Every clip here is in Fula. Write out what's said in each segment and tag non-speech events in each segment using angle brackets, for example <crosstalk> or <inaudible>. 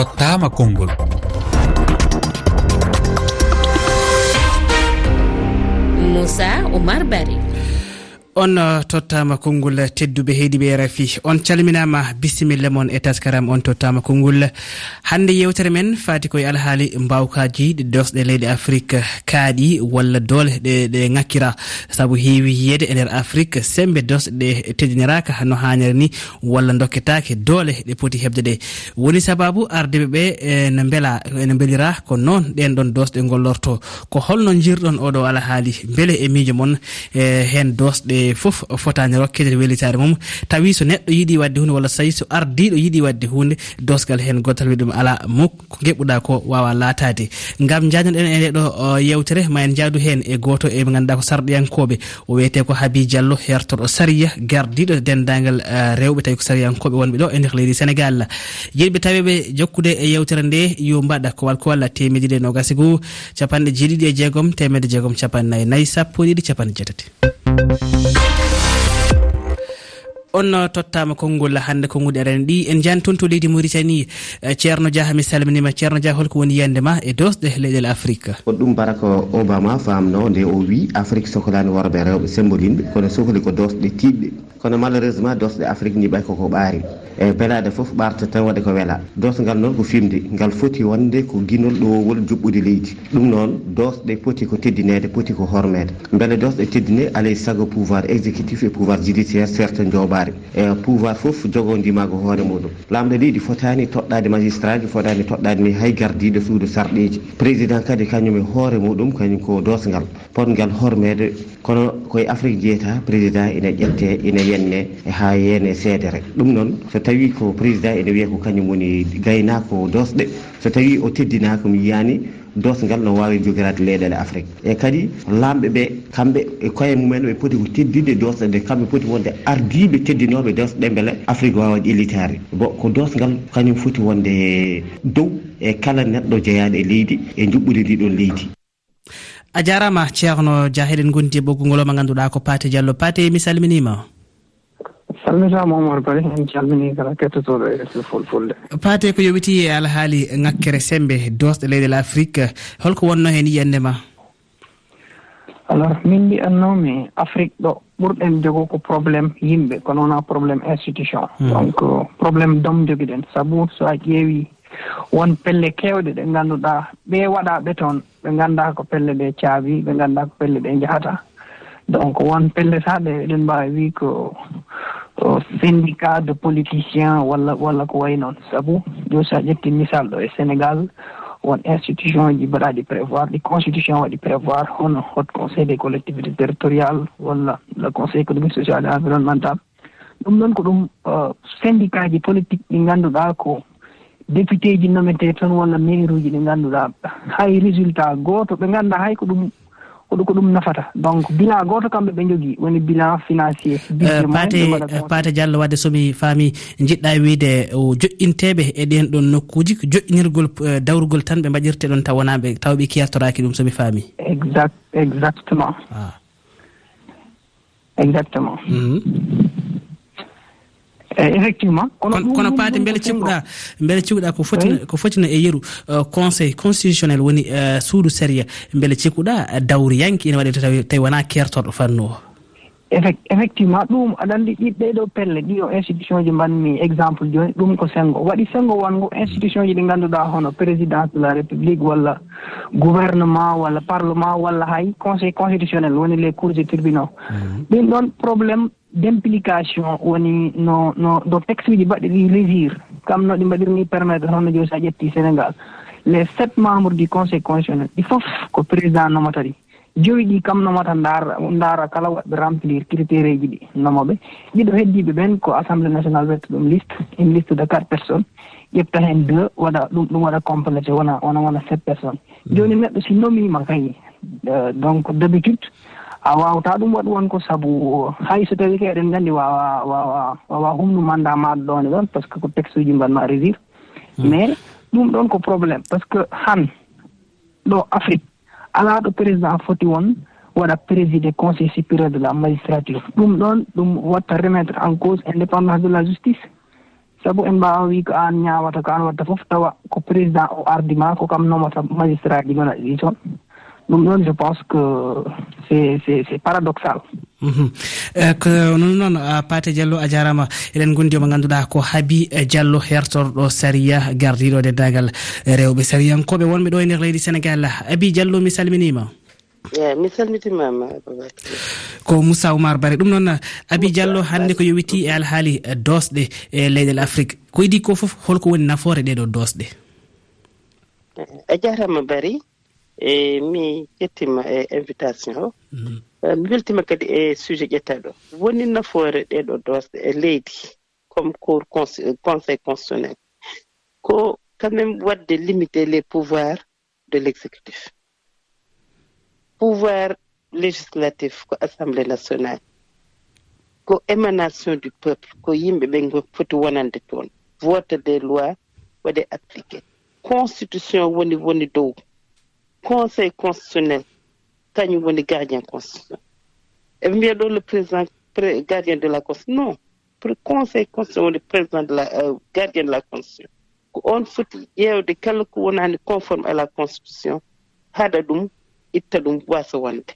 tottama konngol. Moussa oumar bari. on uh, tottama konngol tedduɓe heeɗiɓe rafi. On calminama bisimilla moon e taskaram. On tottama konngol hande yewtere men fati koye alhaali mbawkaji ɗe dosɗe leydi afrique kaaɗi walla doole ɗe ŋakkira saabu heewi yiyede e nder afrique sembe dosɗe ɗe teddiniraka no haniri ni walla dokketake doole ɗe poti hebde ɗe. Woni sababu ardeɓe ɓe e, no beela ene beelira ko noon ɗen ɗon dosɗe gollorto ko holno jirɗon oɗo alhaali beele e miijo moon e hen dosɗe fof fotani rokkede welitare mum. Tawi so neɗɗo yiiɗi wadde hunde walla so tawi so ardiɗo yiiɗi wadde hunde dosgal hen gotal wi ɗum ala muk ko geɓɓuɗa ko wawa latade. Gam jadnoɗen e ndeɗo yewtere ma en jaadu hen e goto e ɓe ganduɗa ko sarɗiyankoɓe. O wiyete ko haabi diallo hertoɗo saria gardiɗo dendagal e, rewɓe tawi ko sariyankoɓe wonɓe ɗo e nder leydi sénégal. Yiɗɓe tawiɓe jokkude e yewtere nde yo mbaɗa ko walko walla temeɗiɗi e nogasi goo capanɗe jeeɗiɗi e jeegom temedde jeegom capannayyi nayyi sappo e ɗiɗi capanɗe jeetati. on tottama konngol hannde konnguɗe arani ɗi. En jani toon to leydi mauritanie eh, ceerno dia mi salminima. Ceerno dia holko woni yiyande ma e dosɗe leyɗele afrique. Ko ɗum baraka obama famno nde o wi afrique sohlani worɓe rewɓe sembolinɓe kono sohli ko dosɗe tiɗɗe kono malheureusement dosɗe afrique ni ɓay koko ɓaari. e belade foof ɓarta tan waɗa ko weela dosgal noon ko fimde ngal foti wonde ko guinol ɗowol juɓɓude leydi. Ɗum noon dosɗe poti ko teddinede poti ko hormede. Beele dosɗe teddine alay saago pouvoir exécutif et pouvoir judiciaire certain joɓare e pouvoir foof jogodimago hoore muɗum. Lamɗo leydi fotani toɗɗade magistrat ji fotani toɗɗade ni hay gardiɗo suudu sarɗeji président kadi kañum e hoore muɗum kañum ko dosgal potgal hormede kono koye afrique jeeyata président ina ƴette ina yenne ha yene seedere. Ɗum noon so tawi ko président ene wiya ko kañum woni gaynako dosɗe so tawi o teddinaka mi yiyani dosgal no wawi jogirade leyɗele afrique. E kadi lamɓe ɓe kamɓe e koye mumen ɓe poti ko teddide dosɗe nde kamɓe poti wonde ardiɓe teddinoɓe dosɗe beele afrique wawa ƴellitare bon ko dosgal kañum foti wonde dow e kala neɗɗo jeeyaɗo e leydi e juɓɓude ndiɗon leydi. A jarama ceerno dia heɗen gondi e ɓoggol ngol o oma ganduɗa ko pate diallo. Pate mi salminima calminama oumar bari en calmini kala kettotoɗo e fulfulde. Paate ko yowiti e alhaali ŋakkere sembe dosɗe leyɗel afrique holko wonno hen yiyande ma? Alors min mbiyatnomi afrique ɗo ɓurɗen jogo ko probléme yimɓe ko noona probléme institution. Hmm. Donc probléme dom jogiɗen sabu so a ƴeewi won pelle kewɗe ɗe ngannduɗa ɓe waɗaɓe toon ɓe ngannda ko pelle ɗe caabi ɓe ngannda ko pelle ɗe njahata. Donc won pelle ta ɗe eɗen mbaawi wi ko syndicat de politicien walla walla ko way noon. Sabu joni so a ƴetti misal ɗo e sénégal won institution ji mbaɗaɗi prévoir ɗi constitution waɗi prévoir hono hot conseil des collectivités territorial walla le conseil économique social et environnemental. Ɗum ɗon ko ɗum euh, syndicat ji politique ɗi ngannduɗaa ko député ji nomete toon walla maire uji ɗi ngannduɗaa hay résultat gooto ɓe ngannda hay ko ɗum koɗo ko ɗum nafata. Donc bilan goto kamɓe ɓe jogii woni bilan financier. Eh, pate pate diallo wadde somi faami jiɗɗa wiide joƴƴinteɓe e ɗen ɗon nokkuji joƴƴinirgol eh, dawrugol tan ɓe mbaɗirte ɗon taw wonaɓe taw ɓe kiyartoraki ɗum somi faami. Exact exactement. Ah. Exactement. Mhm. eyi effectivement. Kono paade beele cikkuɗa beele cikkuɗa ko foti ko fotina e yeru. Euh, conseil constitutionnel woni euh, suudu séria beele cikkuɗa dawriyanke ina waɗi tawi wona kertorɗo fannu o. Effectivement ɗum aɗa anndi ɗiɗɗe ɗo pelle ɗiɗo institution ji mbanmi exemple joni ɗum ko sengo. Waɗi sengo wango institution ji ɗi ngannduɗaa hono présidence de la république walla gouvernement walla parlement walla hay conseil constitutionnel woni les cours et tribunaux. Mm-hmm. Ɗin ɗon probléme d' implication woni no no no texte uji mbaɗi ɗi régir kam no ɗi mbaɗirni permettre tan joni so a ƴetti sénégal. Les sept membres du conseil constitutionnel ɗi fof ko président nomata ɗi joyi ɗi kam nomata ndaara ndaara kala waɗɓe remplir critére ji ɗi nomoɓe. Ɗiɗo heddiɓe ɓen ko assemblée nationale wetta ɗum liste une liste de quatre personnes. Ƴetta heen deux waɗa ɗum ɗum waɗa complété wona wona wona sept personnes. Mm. Joni neɗɗo si nomima kay euh, donc d' habitude a wawata ɗum waɗ wonko saabu hay so tawi ka eɗen nganndi wawa wawa wawa humnu mandat maɗa ɗone ɗon par ce que ko texte uji mbanma régir hmm. mais ɗum ɗon ko probléme par ce que han ɗo afrique ala ɗo président foti won waɗa présidé conseil supérieur de la magistrature. Ɗum ɗon ɗum watta remettre en cause indépendance de la justice. Sabu en mbawa wi ko an ñawata ko an watta foof tawa ko président o ardima ko kam nomata magistrat ɗi gona ɗi toon ɗum ɗon je pense que c'est c'est paradoxal. Mhm. Eh, ko non noon pate diallo a jarama eɗen gondi omo ganduɗa ko haabi diallo hertorɗo saria gardiɗo e dendagal rewɓe sariyankoɓe. Wonɓe ɗo e nder leydi sénégal. Abi diallo mi salminima. Eyi mi salmitimama ko moussa oumar bare ɗum noon abi diallo hande ko yowiti e alhaali dosɗe e leyɗel afrique. Ko idi ko foof holko woni nafoore ɗeɗo dosɗe eh, a jarama bari e mi ƴettima e invitation o. Mhm. Euh, mi weltima kadi e sujet ƴettaɗo. Woni nafoore ɗeɗo dosɗe e leydi comme cour euh, conseil constitutionnel. Ko quand même wadde limité les pouvoirs de l' exécutif pouvoir législatif ko assemblée nationale. Ko émanation du peuple ko yimɓe ɓe foti wonande toon. Vote des lois waɗe appliqué constitution woni woni dow. conseil constitutionnel kañum woni gardien constitutionnel. Eɓe mbiya ɗo le président gardien de la constitution. Non conseil constitution woni président de la euh, gardien de la constitution. Ko on foti ƴeewde kala ko wonani conforme à la constitution haɗa ɗum itta ɗum wasa wonde.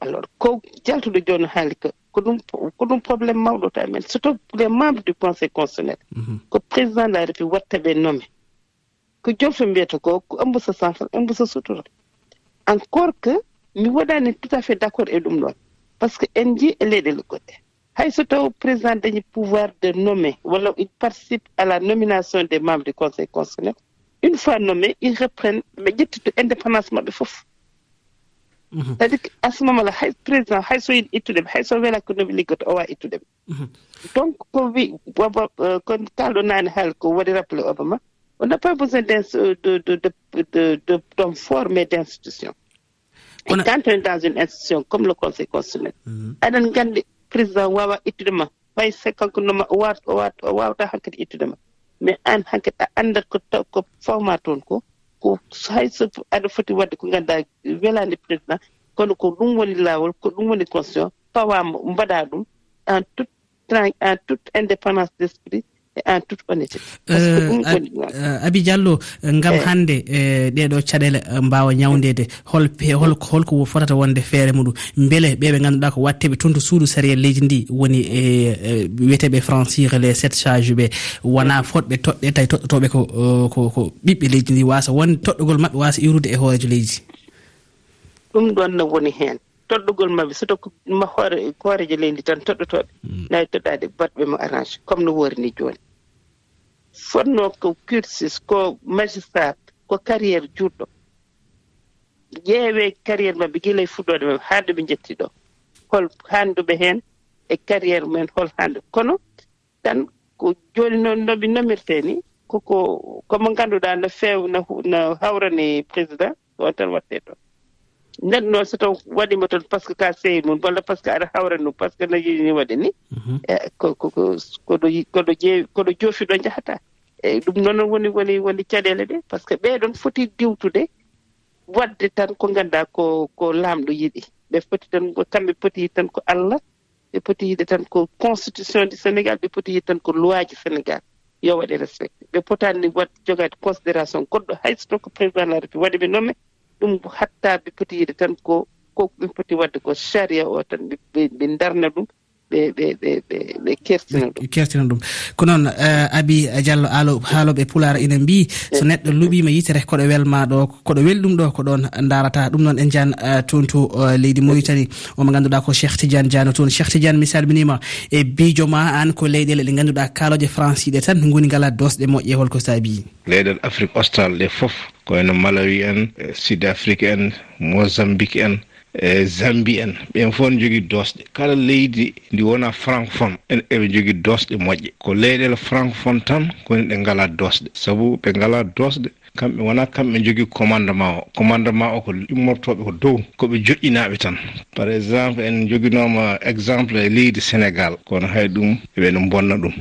Alors ko jaltuɗo joni haali ko ko ɗum ko ɗum probléme mawɗo ta men. Surtout les membres du conseil constitutionnel mhm. ko président de la république watta ɓe nommé ko jolfe mbiyata ko ko ombusa safra ombusa sutura. Encore que mi waɗani tout à fait d' accord e ɗum ɗon par ce que en ji e leyɗele goɗɗe. Hay so taw président dañi pouvoir de nommer walla il participe à la nomination des membres du conseil constitutionnel une fois nommé il reprenne ɓe ƴettito indépendance maɓɓe fof. Mhm. C' est à dire que à ce moment là hay président hay so yiɗi ittudeɓe hay so wela ko nomi liggoto o wawi ittude ɓe. Mhm. Donc ko wi euh, ko kalɗo naane haali ko waɗi rappelé obama On n'a pas besoin de, de, de, de, forme d'institution. A... Quand on est dans une institution comme le Conseil constitutionnel, mhm. aɗen gandi président wawa ittude ma way se kanko noma o wawta o wawta ittude ma mais an hankkadi a andat ko ko fawma toon ko ko hayso aɗa foti wadde ko ganduɗa welande président kono ko ɗum woni lawol ko ɗum woni constitution fawama mbaɗa ɗum en toute en toute indépendance d' esprit en toute honnêté abi diallo gam eh. hannde e, ɗeɗo caɗele e, mbawa ñawdede hol holko fotata wonde feere muɗum. Beele ɓeɓe ganduɗa ko watteɓe toon to suudu sariya leydi ndi woni e, e wiyeteɓe francir les sept charge ɓe. Wona fotɓe toɗɗe tawi toɗɗotoɓe ko ko ɓiɓɓe leydi ndi wasa wonde toɗɗogol mabɓe wasa iwrude e hoorejo leydi. Ɗum ɗon no woni hen toɗɗugol maɓɓe so tokkuma hoore hooreje leydi tan toɗɗotoɓe mm. nawi toɗɗade baɗɓe mo arrange comme no woori ni joni. Fotno ko cursus ko magistrat ko carriére juutɗo. Ƴeewe carriére maɓɓe gila e fuɗɗode maɓɓe haa nde ɓe jettii ɗo. Hol haanduɓe heen e carriére mumen hol haandu kono tan ko jooni noon noɓe nomirte ni koko komo ngannduɗaa no feew no hawrani président on tan waɗtee ɗon neɗɗo noon so taw waɗima toon par ce que ka sehi mum walla par ce que aɗa hawra num par ce que no waɗi ni. Waɗe ni koɗo koɗo ƴeewi koɗo joofi ɗo jahata eyi eh, ɗum noon woni woni woni caɗele ɗe par ce que ɓeeɗon foti diwtude wadde tan ko ngannduɗa ko ko laamɗo yiɗi. Ɓe foti tan kamɓe poti yiɗ tan ko allah ɓe poti yiɗe tan ko constitution du sénégal ɓe poti yiɗ tan ko loi ji sénégal. Yo waɗe respecté ɓe potani wat jogade considération goɗɗo hayso toon ko président de la république waɗi ɓe nomme ɗum hattaɓe poti yiide tan ko ko ɓe poti wadde ko saria o tan ɓe darna ɗum ɓe ɓe ɓe ɓe kertina ɗum. Kertina ɗum. Ko noon eh, abi diallo alo haaloɓe pulara ina mbi so eh. neɗɗo luuɓima yitere koɗo welma ɗo koɗo weli ɗum ɗo ko ɗon darata ɗum noon en jan eh, toon to leydi mauritanie. Omo ganduɗa ko cheikh tidiane diano toon. Cheikh tidiane mi salminima e bijo ma an ko leyɗele ɗe ganduɗa kaaloje franciɗe tan goni ngala dosɗe moƴƴe holko saabi leyɗel afrique austral ɗe foof koyno malawi en e sud afrique en mozambique en e zambie en. Ɓen fof ne jogui dosɗe kala leydi ndi wona francophone eɓe jogui dosɗe moƴƴe. Ko leyɗele francophone tan koni ɗe ngala dosɗe saabu ɓe ngala dosɗe kamɓe wona kamɓe jogui commandement o. Commandement o ko immortoɓe ko dow koɓe joƴƴinaɓe tan. Par exemple en joguinoma exemple e leydi sénégal. Kono hay ɗum eɓene bonna ɗum.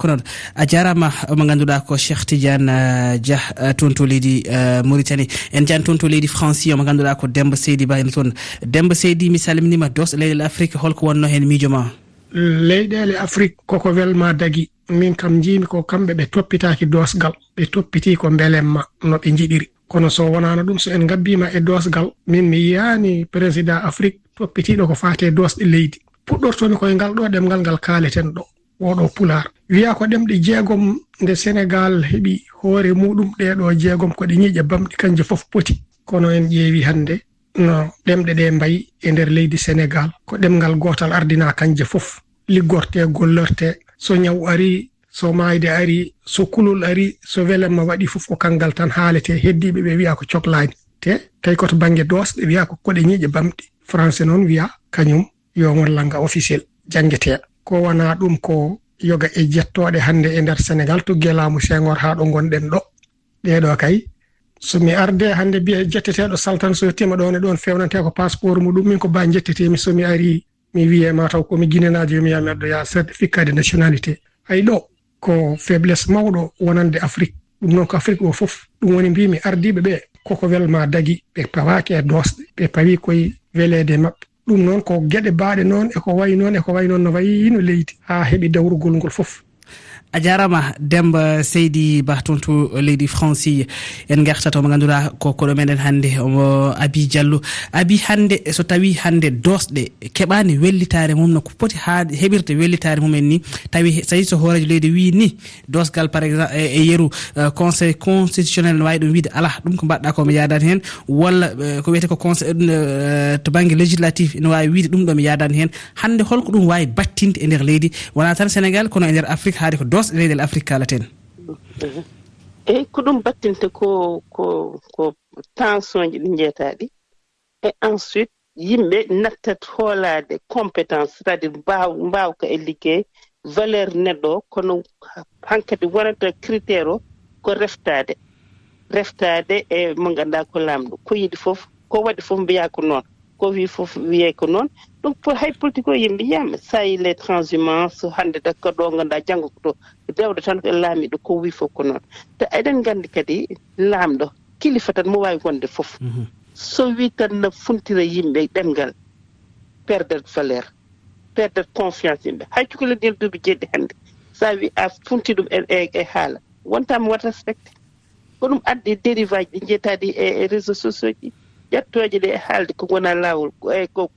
hakkunol a jarama omo ganduɗa ko cheikh tidiane euh, dia euh, toon to leydi euh, mauritanie. En jani toon to leydi franci omo ganduɗa ko demba seydi ba ene toon demba seydi mi salminima dos leyɗele afrique holko wonno hen miijo ma leyɗele afrique koko welma dagui min kam jiimi ko kamɓe ɓe toppitaki dosgal. Ɓe toppiti ko beelemma no ɓe jiɗiri kono so wonano ɗum so en gabbima e dosgal min mi yiyani président afrique toppitiɗo ko fate dosɗe leydi. Puɗɗortomi koye ngal ɗo ɗemgal ngal kaaleten ɗo. oɗo pular. Wiya ko ɗemɗe jeegom nde sénégal heɓi hoore muɗum ɗeɗo jeegom ko ɗe ñiiƴe bamɗi kanje fof poti. Kono en ƴeewi hannde no ɗemɗe ɗe mbayi e nder leydi sénégal ko ɗemgal gotal ardina kanje fof. Liggorte gollorte so ñaw ari so maayde ari so kulol ari so welemma waɗi fof ko kangal tan haalete heddiɓe ɓe wiya ko cohlaani te tawi koto baŋnge doosɗe wiya ko koɗe ñiiƴe bamɗi. Français noon wiya kañum yo won langa officiel janngetee ko wona ɗum ko yoga e jettoɗe hannde e nder sénégal tugge laamu sengor haa ɗo gonɗen ɗo. Ɗeɗo kay somi arde hannde mbiya e jetteteɗo saltan so yettima ɗon e ɗon fewnante ko passeport muɗum min ko ba jettetemi somi ari mi wiyema taw komi guinenajo yomi yami addo ya certificat de nationalité. Ay ɗo ko faiblesse mawɗo wonande afrique. Ɗum noon ko afrique o fof ɗum woni mbimi ardiɓe ɓe koko welma dagui ɓe pawaki e dosɗe ɓe pawi koye welede mabɓe ɗum noon ko geɗe baaɗe noon eko wayi noon eko wayi noon no wayi no leydi haa heɓi dawrugol ngol fof. a jarama demba seydi ba toon to leydi franci en gartata omo ganduɗa ko koɗo meɗen hannde omo abi diallo. Abi hannde so tawi hannde dosɗe keɓani wellitare mum no ko poti ha heɓirde wellitare mumen ni tawi tawi so hoorejo leydi wi ni dosgal par exemple e, e yeeru euh, conseil constitutionnel ne wawi ɗum wiide. Ala ɗum ko mbaɗɗa ko mi yadani hen walla euh, ko wiyete ko conseil euh, to banggue législatif ne wawi wiide ɗum ɗo mi yadani hen hannde holko ɗum wawi battinde e nder leydi. Wona tan sénégal kono e nder afrique haade ko nosɗe leyɗel afrique kalaten eyyi ko ɗum battinte ko ko ko tension ji ɗi jeetaɗi e ensuite yimɓe nattat hoolaade compétence c' est à dire mbaw mbawka e liggey valeur neɗɗo o kono hankkadi wonata critére o ko reftaade. Reftaade e mo ngannduɗaa ko laamɗo. Ko yiɗi fof ko waɗi fof mbiya ko noon. Ko wii fof wiyee ko noon. ɗum hay politique o yimɓe yiyama sahile transhumance hannde dakka ɗo ganduɗa janggo ko ɗo dewɗo tan e laamiɗo ko wi fof ko noon te eɗen gandi kadi laamɗo kilifa tan mo wawi wonde fof so wi tan no funtira yimɓe ɗemgal perde valeur perde confiance yimɓe hay cukalel ɗel duuɓi jeɗɗi hannde sa wi a funti ɗum e haala wontama wat respecté ko ɗum addi dérive aji ɗi jeetaɗi e réseau sociaux ji ƴettoje ɗe e haalde ko gona lawol e eh, ko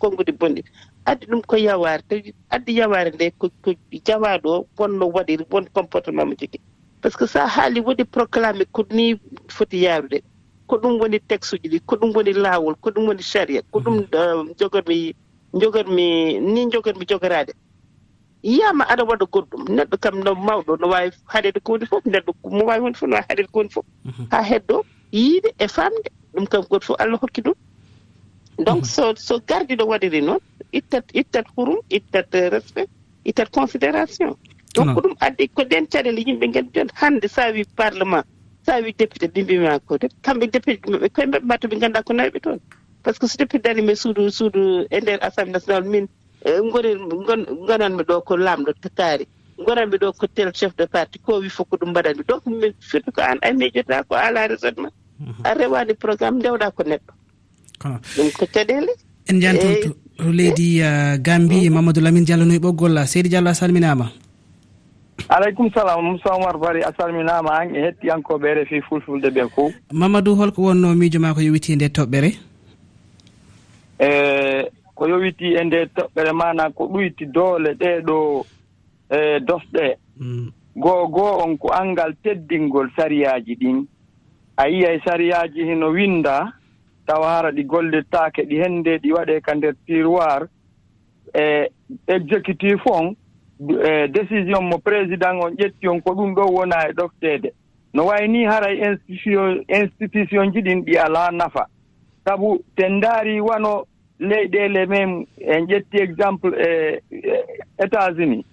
konngude bonɗi addi ɗum ko yaware tawi addi yaware nde ko jawaɗo o wonno waɗiri won comportement mo jogui par ce que sa haali waɗi proclamé ko ni foti yaarude. Ko ɗum woni texte uji ɗi ko ɗum woni laawol ko ɗum woni charia ko ɗum mhm. euh, jogormi jogormi ni jogormi jogorade yiyama aɗa waɗa goɗɗum neɗɗo kam no mawɗo no wawi haɗede ko woni fof neɗɗo mo wawi wonde fof no wawi haɗede ko woni fof. Mhm. Ha heddo yiide e famde ɗum kam goto fof allah hokki ɗum. Donc mhm. so so gardiɗo waɗiri noon ittat ittat hurum ittat euh, respect ittat considération. Donc ko ɗum addi ko ɗen caɗele yimɓe nganndi toon hannde sa wi parlement sa wi député ɗi mbima ko de kamɓe député maɓɓe koye maɓɓe ɓe ngannduɗa ko nawɓe toon. Par ce que so député darima e suudu suudu e nder assemblé national min euh, goni gonanmi ɗo ko laamɗo kaari gonanmi ɗo ko tel chef de parti ko wi fof ko ɗum mbaɗanmi. Donc min firti ko an ay miijota ko ala raisonnement a rewani programme ndewɗa ko neɗɗo. Ɗum ko caɗele en jantoto to leydi uh, gambi mamadou lamine diallo noyi ɓoggol uh, seydi diallo a salminama aleykum salam moussa oumar bari a salminama an e hettiyankoɓe refi fulfulde ɓe fo mamadou holko wonno miijo ma ko yowiti e, e nde toɓɓere e ko yowiti e nde toɓɓere mana ko ɗuyti doole ɗeɗo e dosɗe. Mm. Goo goo on ko angal teddingol sariyaji ɗin. a yiya e sariyaaji hino winda tawa hara ɗi gollittaake ɗi hennde ɗi waɗe ka nder tiroir. E exécutif on e décision mo président on ƴetti on ko ɗum ɗo wona e ɗofteede. No wayi ni hara e institution institution ji ɗin ɗi alaa nafa. Sabu ten ndaari wano leyɗeele men en ƴetti exemple e, e états unis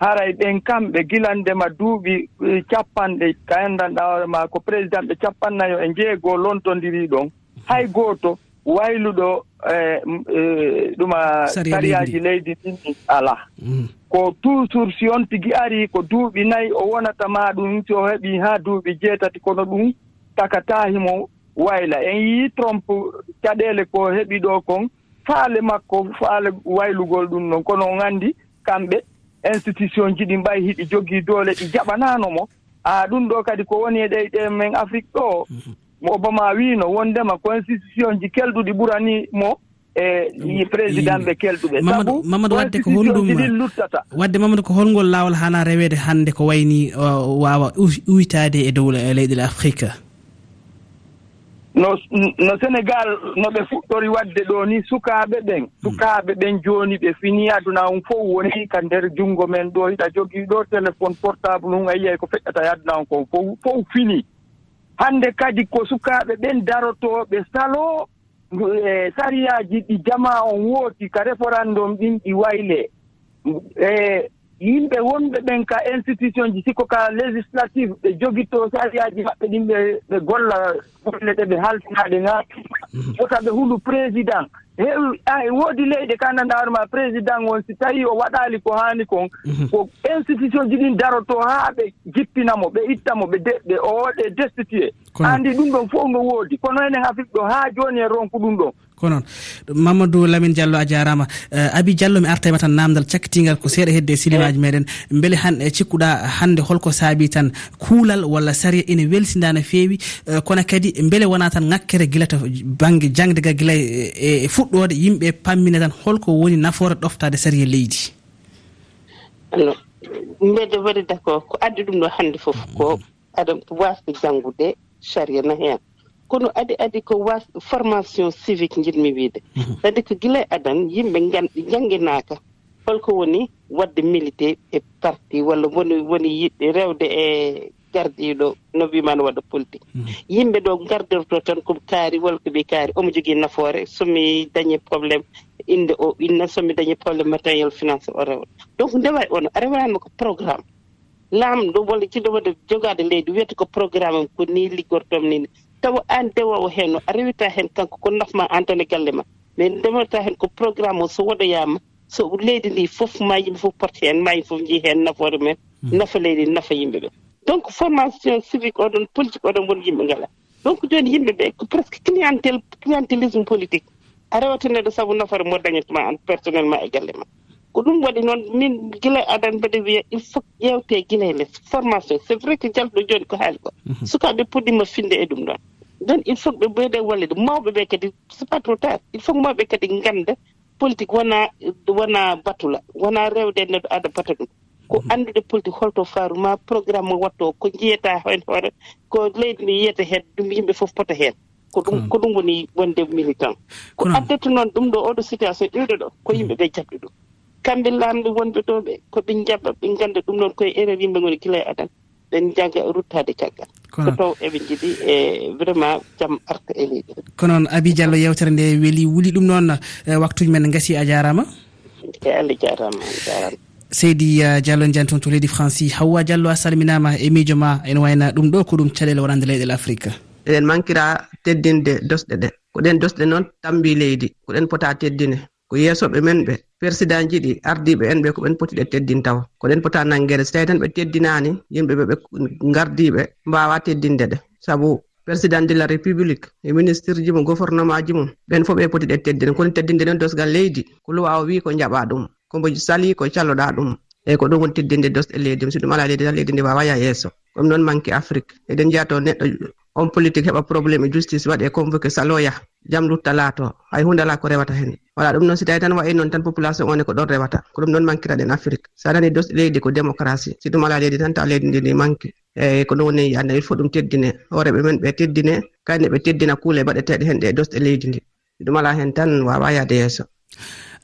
haray ɓen kamɓe gilandema duuɓi capanɗe ka anndanɗa hoore ma ko président ɓe capannayo e jeego lontondiri ɗon hay gooto wayluɗo e, e ɗuma sariyaji leydi ndinni alaa mm. ko toujours si on tigi ari ko duuɓi nayi o wonata ma ɗum si o heɓi haa duuɓi jeetati kono ɗum takatahimo wayla. En yii trompe caɗeele ko heɓi ɗo kon faale makko faale waylugol ɗum ɗon kono on anndi kamɓe institution ji ɗi mbayi hiɗi jogii doole ɗi jaɓanaano mo. A ɗum ɗo kadi ko woni e ɗeyɗe men afrique ɗo. Mo <laughs> obama wiino wondema constitution ji kelɗuɗi ɓurani mo e président ɓe kelɗuɓe mamadou mamadou wadde ko holɗum ɗin luttata. wadde mamadou ko holngol laawol haana rewede hannde ko wayni uh, wawa uytade e dow e leyɗele afrique. no no sénégal no ɓe fuɗɗori waɗde ɗo ni sukaaɓe ɓen. Mm. Sukaaɓe ɓen jooni ɓe fini aduna on fof woni ka nder junngo men ɗo hiɗa jogii ɗo téléphone portable um a yiyay ko feƴƴata e aduna on kon fof fof fini. Hannde kadi ko sukaaɓe ɓen darotooɓe saloo e sariyaaji ɗi jama on wooti ka référendum ɗin ɗi wayle e yimɓe wonɓe ɓen ka institution ji sikko ka législative ɓe jogitto sariyaji maɓɓe ɗin ɓe ɓe golla golle ɗe ɓe haltinaɗe ga fota mhm. ɓe hulu président. Heewi woodi leyɗe kanndanɗaar ma président won si tawii o waɗaali ko haani kon mhm. ko institution ji ɗin daroto haa ɓe jippinamo ɓe ittamo ɓe deɓɓe o waɗe destitué anndi ɗum ɗon fof no woodi. Kono enen afrique ɗo haa jooni e ronku ɗum ɗon. ko noon. Mamadou lamine diallo a jarama. Euh, Abi diallo mi artema tan namdal cakkitingal ko seeɗa hedde e silimaji meɗen. Beele han e cikkuɗa hande holko saabi tan kuulal walla saria ina welsida no fewi euh, kono kadi beele wona tan ŋakkere guila to banggue jangde ga guila e, e fuɗɗode yimɓe pammine tan holko woni nafoore ɗoftade saria leydi. Alo mbede waɗi d' accord ko addi ɗum ɗo hannde fof ko mm-hmm. aɗa wasde janngude saria na heen. kono adi adi ko was formation civique jiɗmi wiide. Kadi ko gila e adan yimɓe jangginaka holko woni wadde milité e parti walla woni woni yiɗɗe rewde e gardiɗo no mbimani waɗa politique. Mhm. Yimɓe ɗo gardirto tan ko kaari walla ko ɓi kaari omo jogii nafoore somi dañi probléme inde o inna somi dañi probléme matériel finance o rewa donc ndewa e ono a rewanima ko programme. Laamɗo walla ciɗo waɗa jogaade leydi wiyata ko programme am ko ni liggortomi ni tawa an dewowo heen o a rewita heen kanko ko nafma an tan e galle ma. Mais ndemata heen ko programme o so waɗoyama so leydi ndi fof ma yimɓe fof porte heen ma yimɓe fof jii heen nafoore men. Hmm. Nafa leydi nafa yimɓe ɓe. Donc formation civique oɗon politique oɗon woni yimɓe ngala. Donc joni yimɓe ɓe ko presque clientel clientélisme politique. A rewataneɗo saabu nafoore mo dañatma an personnellement e galle ma. Ko ɗum waɗi noon min gila aɗan mbaɗe wiya il faut ƴewte gila e less formation. C' est vrai que jalɗo joni ko haali ko. Mhm. Sukaaɓe puɗɗima finde e ɗum ɗon. nden il faut ɓe ɓeyde wallide mawɓe ɓe kadi c'est pas trop tard. Il faut mawɓe kadi ganda politique wona wona batula wona rewde neɗɗo aada bata ɗum. Ko mhm. anndude politique holto faaru ma programme o watto ko jiyata hen hoore ko leydi ndi yiyata heen ɗum yimɓe fof pota heen ko ɗum hmm. ko ɗum woni wonde militant ko addata noon ɗum ɗo oɗo situation ɗiɗo ɗo ko yimɓe hmm. ɓe jabɗi ɗum. Kamɓe laamɓe wonɓe ɗo ɓe koɓe jabba ɓe ganda ɗum ɗon koye erreur yimɓe goni gila e adana eɗen jagga ruttade caggal. Ko taw eɓe jiɗi e vraiment jaam arta e leydi. Ko noon abi diallo yewtere nde weeli wuli ɗum noon e waktuji men gasi a jarama? E allah jarama jarama. Seydi uh, diallo en jani toon to leydi franci hawwa diallo a salminama e miijo ma ene wayna ɗum ɗo ko ɗum caɗele wonande leyɗel afrique. Eɗen mankira teddinde dosɗe ɗe. Ko ɗen dosɗe noon tambi leydi ko ɗen pota teddine. ko yeesoɓe men ɓe président ji ɗi ardiɓe en ɓe ko ɓen poti ɗe teddin taw ko ɗen pota nanguede so tawi tan ɓe teddinani yimɓeɓe ɓe gardiɓe mbawa teddinde ɗe. Saabu président de la république e ministre ji mum gouvernement ji mum ɓen fof ɓe poti ɗe teddine kono teddinde ɗen dosgal leydi ko luwa o wi ko jaɓa ɗum kombo sali ko calloɗa ɗum. Eyyi ko ɗum woni teddinde dosɗe leydi mum so ɗum ala leydi tan leydi ndi wawa ya yesso ɗum noon manque afrique. Eɗen jiya to neɗɗo on politique heɓa probléme e justice waɗe convoqué saloya jam lutta laato. Hay hunde ala ko rewata hen. Wala ɗum noon si tawi tan wayi noon tan population one ko ɗon rewata. Ko ɗum noon mankiraɗen afrique. Sa nani dos leydi ko démocratie. Si ɗum ala leydi tan tawa leydi ndi ndi manque eyyi ko ɗum woni anda il faut ɗum teddine. Hooreɓe men ɓe teddine kayne ɓe teddina kuule e baɗeteɗe hen ɗe e dosɗe leydi ndi. Si ɗum ala hen tan wawa yaade yesso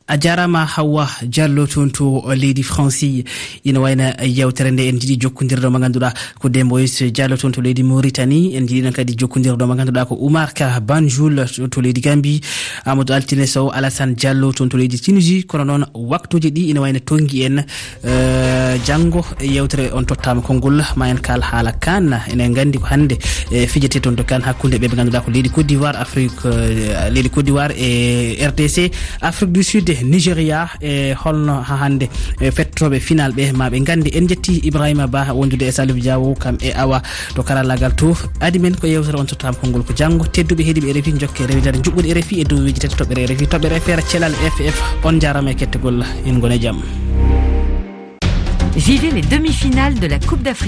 a jarama hawwa diallo toon to leydi franci ina wayna yewtere nde en jiiɗi jokkodirɗo mo ganduɗa ko demboys diallo toon to leydi mauritanie. En jiiɗi kadi jokkodirɗo mo ganduɗa ko oumar ka banjoul to leydi gambi amadou altine sow alassane diallo toon to leydi tunisie kono noon waktuji ɗi ina wayno tonggui en. Janggo yewtere on tottama konngol. Ma en kal haala kan enen gandi ko hande e fijete toon to kan hakkude ɓe ɓe ganduɗa ko leydi côte d'ivoire afrique e, leydi côte d'ivoire e rdc afrique du sud nigéria e holno ha hande e fettotoɓe final ɓe maɓe gandi en jetti ibrahima ba wondude e salif diawo kam e awa to karallagal to adi men ko yewtere on tottama konngol ko janggo tedduɓe heeɗiɓe e refi jokke e rewidare juɓɓude refi e dow dowiji tati toɓɓere refi. Toɓɓere feere thelal ff on jarama e kettegol en gone jaam. Vivez les demi-finales de la coupe d'afrique.